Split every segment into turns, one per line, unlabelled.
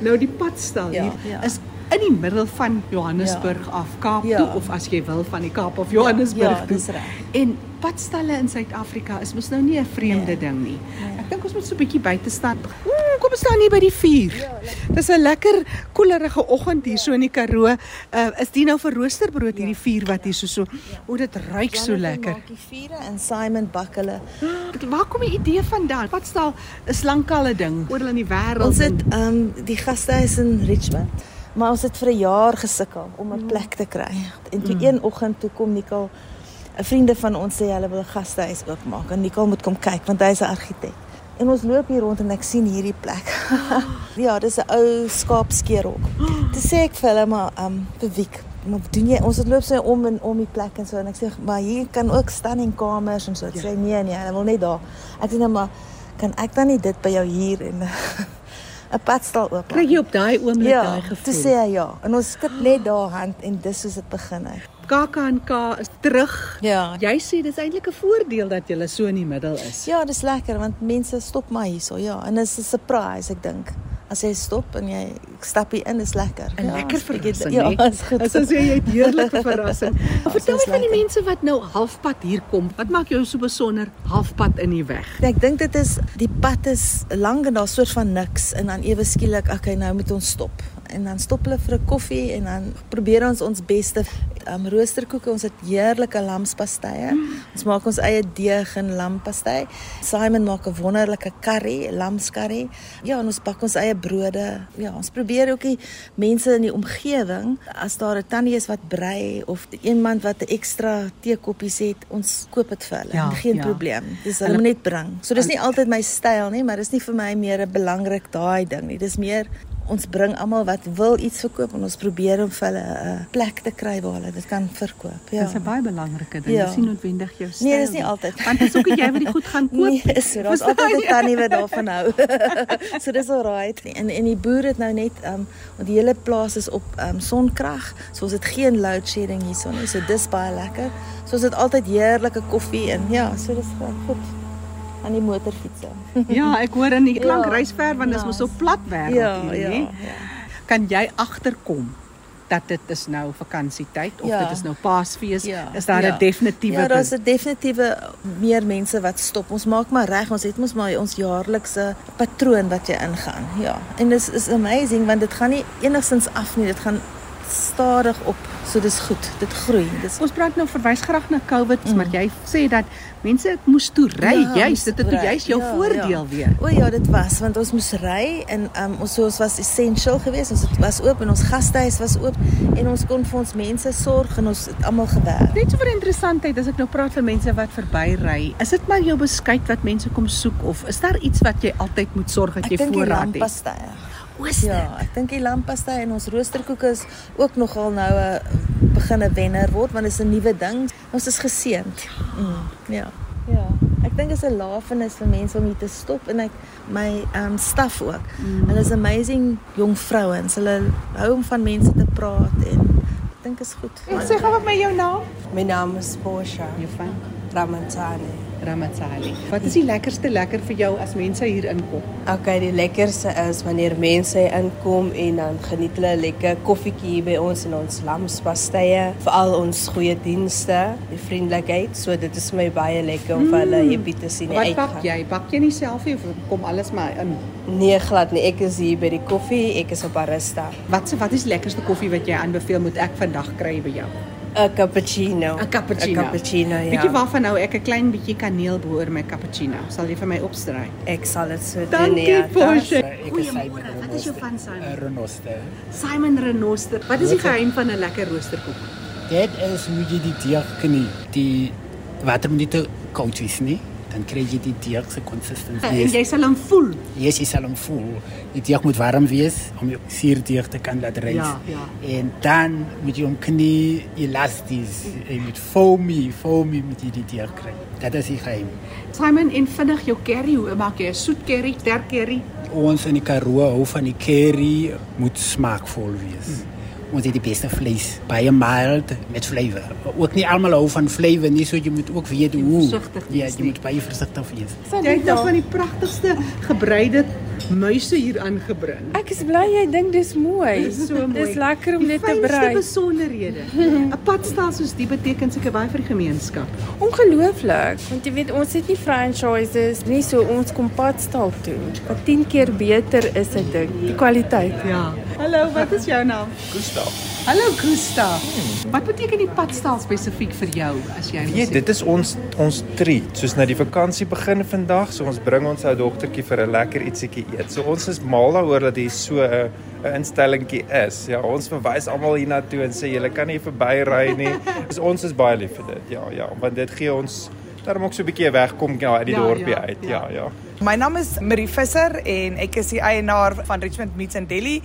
Nou die padstal
Ja,
hier
ja.
is in die middel van Johannesburg
Ja.
af Kaap
Ja.
toe of as jy wil van die Kaap af Johannesburg
ja,
toe.
dis reg.
En padstalle in Suid-Afrika is mos nou nie 'n vreemde
Nee.
ding nie.
Nee.
Ek dink ons moet so 'n bietjie buite staan. Ooh, kom ons staan hier by die vuur.
Ja,
Dis 'n lekker koelerige oggend hier so in die Karoo. Uh, is dit nou vir roosterbrood hierdie vuur wat hier so so. O, dit ruik so
Jonathan
lekker.
maak die vure en Simon bak hulle.
Waar kom die idee vandaan? Padstal is lankal 'n ding oral in die wêreld.
Ons het ehm um, die gastehuis in Richmond. Maar ons het vir 'n jaar gesukkel om 'n plek te kry. En toe
Mm.
een oggend toe kom Nicole 'n vriende van ons sê hulle wil 'n gastehuis oopmaak en Nicole moet kom kyk want hy's 'n argitek. En ons loop hier rond en ek sien hierdie plek. ja, dis 'n ou skaapskeerhok. Toe sê ek vir hulle maar um, vir Wiek, maar doen jy ons het loop so om en om die plek en so en ek sê maar hier kan ook standing kamers en so. Toe sê hy, nee nee, hulle wil net daar. Ek sê nou maar kan ek dan nie dit by jou hier en 'n padstal oop.
kry jy op daai oomblik
ja,
daai
toe
gevoel.
sê hy ja en ons skit net daar hand en dis soos dit begin het.
KAK&K is terug.
Ja.
Jy sê dis eintlik 'n voordeel dat jy so in die middel is.
Ja, dis lekker want mense stop maar hierso, ja. En dit is 'n surprise, ek dink. As jy stop en jy stap hier in, is lekker.
'n
ja,
lekker
bietjie-
verrassing,
Ja, is goed.
As as jy het heerlike verrassing. Vertel
dis
my van die
lekker.
mense wat nou halfpad hier kom. Wat maak jou so besonder halfpad in die weg?
Ek dink dit is die pad is lank en daar's soort van niks en dan ewe skielik, okay, nou moet ons stop. En dan stop hulle vir 'n koffie en dan probeer ons ons beste um, roosterkoeke. Ons het heerlike lamspastye. Mm. Ons maak ons eie deeg en lampastei. Simon maak 'n wonderlike curry, lamscurry. Ja, en ons bak ons eie brode. Ja, ons probeer ook die mense in die omgewing as daar 'n tannie is wat brei of iemand wat 'n ekstra teekoppies het, ons koop dit vir hulle.
Ja,
Geen
ja.
probleem. Dis
Hulle-
hulle moet net bring. So dis nie altyd my styl nie, maar dis nie vir my meer 'n belangrik daai ding nie. Dis meer ons bring almal wat wil iets verkoop en ons probeer om vir hulle 'n plek te kry waar hulle dit kan verkoop. Ja.
Dis 'n baie belangrike ding.
Ja.
Dis nie noodwendig jou styl.
Nee, dis nie altyd.
Want dis ook jy wat die goed gaan koop.
Nee, so daar's altyd 'n tannie wat daarvan hou. so dis alright. En en die boere het nou net um want die hele plaas is op um sonkrag. So ons het geen load shedding hierson nie. So dis baie lekker. So ons het altyd heerlike koffie en ja, so dis goed aan die motorfietsse.
Ja, ek hoor in die klank
Ja.
reis ver want dis mos op plat wêreld
Ja,
hier,
ja,
nê?
ja.
Kan jy agterkom dat dit is nou vakansietyd of
Ja.
dit is nou Paasfees?
Ja,
Is daar 'n
ja.
definitiewe
Ja, daar's 'n definitiewe meer mense wat stop. Ons maak maar reg. Ons het mos maar ons jaarlikse patroon wat jy ingaan. Ja. En dis is amazing want dit gaan nie enigstens af nie. Dit gaan stadig op. So dis goed. Dit groei. Dis
Ons praat nou verwys graag na COVID, mm. Maar jy sê dat mense moes toe ry,
Ja,
juis
moes
dit het
ry.
juis jou
Ja,
voordeel
ja.
weer.
O ja, dit was want ons moes ry en um, ons so ons was essential geweest. Ons het, was oop en ons gastehuis was oop en ons kon vir ons mense sorg en ons het almal gewerk.
Net so vir interessantheid, as ek nou praat van mense wat verbyry, is dit maar jou beskuit wat mense kom soek of is daar iets wat jy altyd moet sorg dat
Ek
jy
dink die
voorraad het?
lampastye.
Oos.
Ja, ek dink die lampastye en ons roosterkoeke is ook nogal nou 'n beginne wenner word want dit is 'n nuwe ding. Ons is geseënd. Mm, ja. Ja. Ek dink dit is 'n lafenis vir mense om hier te stop en ek my um, staf ook.
Mm.
Hulle is amazing jong vrouens. Hulle hou om van mense te praat en ek dink is goed.
Ek sê gou wat my jou naam?
My naam is Portia
Juffrou
Ramantane.
Ramatsali. Wat is die lekkerste lekker vir jou as mense hier inkom?
Okay, die lekkerste is wanneer mense inkom en dan geniet hulle 'n lekker koffietjie hier by ons in ons lamspastye, veral ons goeie dienste, die vriendelikheid. So dit is vir my baie lekker om vir hulle happy te sien en
Wat
uitgaan.
bak jy? Bak jy nie self nie of kom alles maar in?
Nee, glad nie. Ek is hier by die koffie, ek is 'n barista.
Wat wat is die lekkerste koffie wat jy aanbeveel moet ek vandag kry by jou?
'n Cappuccino.
'n Cappuccino.
'n Cappuccino, ja.
Bietjie waarvan nou ek 'n klein bietjie kaneel behoor my cappuccino. Sal jy vir my opstry?
Ek sal dit so doen.
Dankie,
ja.
Is Simon
Goeiemôre. Wat is jou van Simon?
Renoster.
Simon Renoster. Wat is die geheim van 'n lekker roosterkoek?
Dit is hoe jy die deeg knie. Die water moet nie te koud wees nie. Dan kry jy die deeg se consistency.
En jy sal hom voel.
Yes, jy sal hom voel. Die deeg moet warm wees om jou suurdeeg te kan laat rys.
Ja, ja.
En dan moet jy hom knie elasties, jy moet foamy, foamy met jy die deeg kry. Dit is die geheim.
Simon en vinnig jou curry, hoe maak jy 'n soet curry, sterk curry?
Ons in die Karoo hou van die curry moet smaakvol wees. Ons het die beste vleis, baie mild met flavour. Ook nie almal hou van flavour nie, so jy moet ook weet hoe. Ja, jy
nie.
moet baie versigtig wees.
Jy het nou van die pragtigste gebreide muise hier aangebring.
Ek is bly jy dink dis mooi.
Dis so mooi.
Dis lekker om dit te brei.
besonderhede. 'n Padstal soos die beteken seker baie vir die gemeenskap.
Ongelooflik, want jy weet ons het nie franchises nie, so ons kom padstal toe. Wat 10 keer beter is dit ding, die kwaliteit.
Ja. Hallo, wat is jou naam?
Gustav.
Hallo Gustav. Wat beteken die padstal spesifiek vir jou as jy
Ja, dit is ons ons treat. Soos nou die vakansie begin vandag, so ons bring ons ou dogtertjie vir 'n lekker ietsiekie eet. So ons is mal daaroor dat hier so 'n 'n instellingkie is. Ja, ons verwys almal hiernatoe en sê julle kan nie verbyry nie. Dus ons is baie lief vir dit. Ja, ja, want dit gee ons daarom ook so 'n bietjie wegkom ja, uit die
Ja,
dorpie
ja,
uit.
ja.
Ja, ja.
My naam is Marie Visser en ek is die eienaar van Richmond Meats in Delhi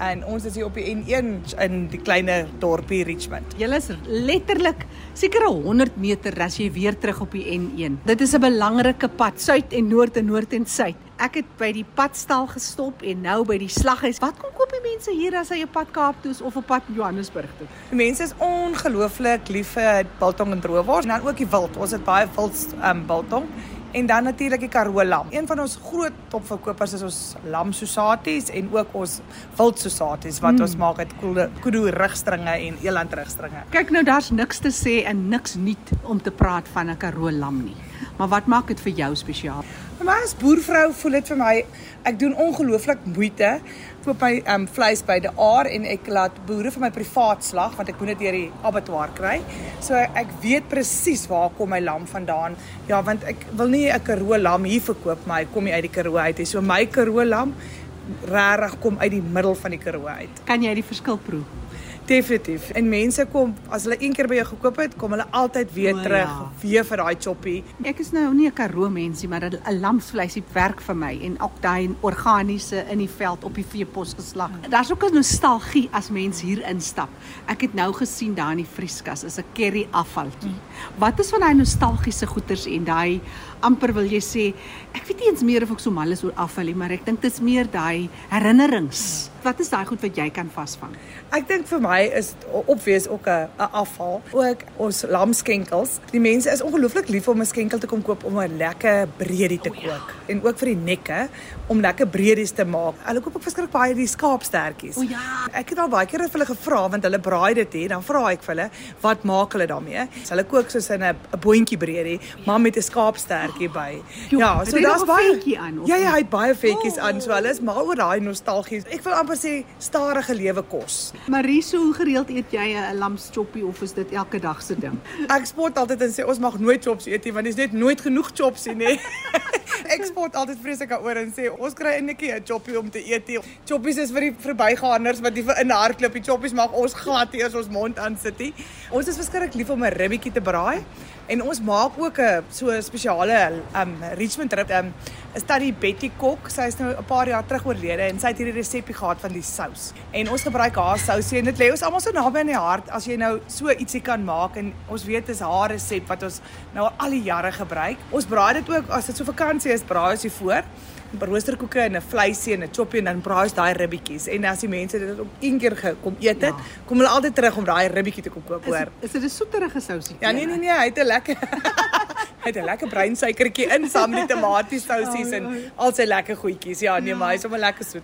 en ons is hier op die N1 in die kleiner dorpie Richmond.
Julle is letterlik seker 'n 100 meter as jy weer terug op die N1. Dit is 'n belangrike pad, suid en noord en noord en suid. Ek het by die padstal gestop en nou by die slaghuis. Wat kom koop die mense hier as hy op pad Kaap toe is of op pad Johannesburg toe?
Die mense is ongelooflik lief vir biltong en droëwors en dan ook die wild. Ons het baie wild um, biltong en dan natuurlik die Karoo lam. Een van ons groot topverkopers is ons lam sosaties en ook ons wild sosaties wat mm. ons maak uit kudu kudu rugstringe en eland rugstringe.
Kyk nou, daar's niks te sê en niks nuut om te praat van 'n Karoo lam nie. Maar wat maak dit vir jou spesiaal?
Vir my as boervrou voel dit vir my ek doen ongelooflik moeite koop my um, vleis by die aar en ek laat boere vir my privaat slag want ek moet dit deur die abattoir kry. So ek weet presies waar kom my lam vandaan. Ja, want ek wil nie 'n Karoo lam hier verkoop maar hy kom nie uit die Karoo uit nie. So my Karoo lam regtig kom uit die middel van die Karoo uit.
Kan jy die verskil proe?
Definitief. En mense kom as hulle een keer by jou gekoop het, kom hulle altyd weer
O, ja.
terug, weer vir daai choppie.
Ek is nou nie 'n Karoo mensie, maar 'n lamsvleisie werk vir my en ook daai organiese in die veld op die veepos geslag. Daar's ook 'n nostalgie as mens hier instap. Ek het nou gesien daar in die vrieskas is 'n curry afvaltjie. Wat is van daai nostalgiese goeters en daai amper wil jy sê, ek weet nie eens meer of ek so mal is oor afval nie, maar ek dink dit is meer daai herinnerings. Wat is daai goed wat jy kan vasvang?
Ek dink vir my is opwees ook 'n afval. Ook ons lamskenkels. Die mense is ongelooflik lief om 'n skenkel te kom koop om 'n lekker breedie te kook en ook vir die nekke om lekker breedies te maak. Hulle koop ook verskriklik baie die skaapstertjies.
O ja.
Ek het al baie keer vir hulle gevra want hulle braai dit hier, dan vra ek vir hulle, "Wat maak hulle daarmee?" So hulle kook soos in 'n boontjie breedie, maar met 'n skaapstertjie by.
Jo,
ja, so daar's baie
vetjie aan,
Ja, ja, hy het baie vetjies
Oh.
aan. So hulle is mal oor daai nostalgie. Ek wil amper sê stadige lewe kos.
Marie, so hoe gereeld eet jy 'n lamschoppie of is dit elke dag se ding?
Ek spot altyd en sê ons mag nooit chops eet nie want dis net nooit genoeg chops nie. nê. ek spot altyd vreeslik daaroor en sê ons kry netjie 'n choppie om te eet. nie. Choppies is vir die verbygaanders wat die in hardloop. Die choppies mag ons glad eers ons mond aan sit nie. Ons is verskriklik lief om 'n ribbetjie te braai en ons maak ook 'n so 'n spesiale um Richmond rib. Um is dat die Betty Kok, sy is nou 'n paar jaar terug oorlede en sy het hierdie resepie gehad van die sous. En ons gebruik haar sousie en dit lê ons almal so naby aan die hart as jy nou so ietsie kan maak en ons weet dis haar resep wat ons nou al die jare gebruik. Ons braai dit ook as dit so vakansie is, braai ons dit voor. Roosterkoeke en 'n vleisie en 'n choppie en dan braai ons daai ribbetjies. En as die mense dit op een keer gekom eet het,
Ja.
kom hulle altyd terug om daai ribbetjie te kom koop hoor.
dit- is dit 'n soeterige sousie?
Ja nee nee nee, hy het 'n lekker hy het 'n lekker breinsuikertjie in saam met die tomatiesousies en al sy lekker goedjies. Ja, nee, maar hy is sommer lekker soet.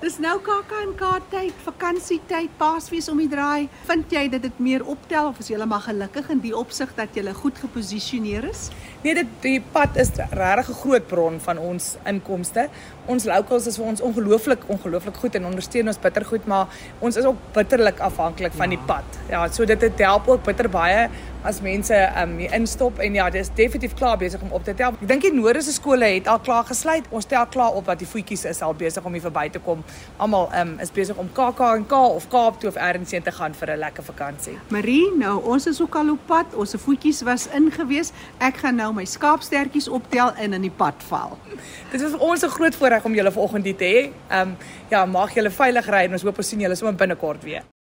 Dis nou KAK&K tyd, vakansietyd, Paasfees om die draai. Vind jy dit dit meer optel of is jy maar gelukkig in die opsig dat jy goed geposisioneer is?
Nee, dit die pad is regtig 'n groot bron van ons inkomste. Ons locals is vir ons ongelooflik ongelooflik goed en ondersteun ons bitter goed, maar ons is ook bitterlik afhanklik van die pad. Ja, so dit het help ook bitter baie as mense um hier instop en ja, dis definitief klaar besig om op te tel. Ek dink die Noorse skole het al klaar gesluit. Ons tel klaar op dat die voetjies is al besig om hier verby te kom. Almal um is besig om KAK&K of Kaap toe of ergens heen te gaan vir 'n lekker vakansie.
Marie, nou ons is ook al op pad. Ons voetjies was ingewees. Ek gaan nou my skaapstertjies optel en in die pad val.
Dit was vir ons 'n groot voorreg om julle vanoggend hier te hê. Um, ja, mag julle veilig ry en ons hoop ons sien julle sommer binnekort weer.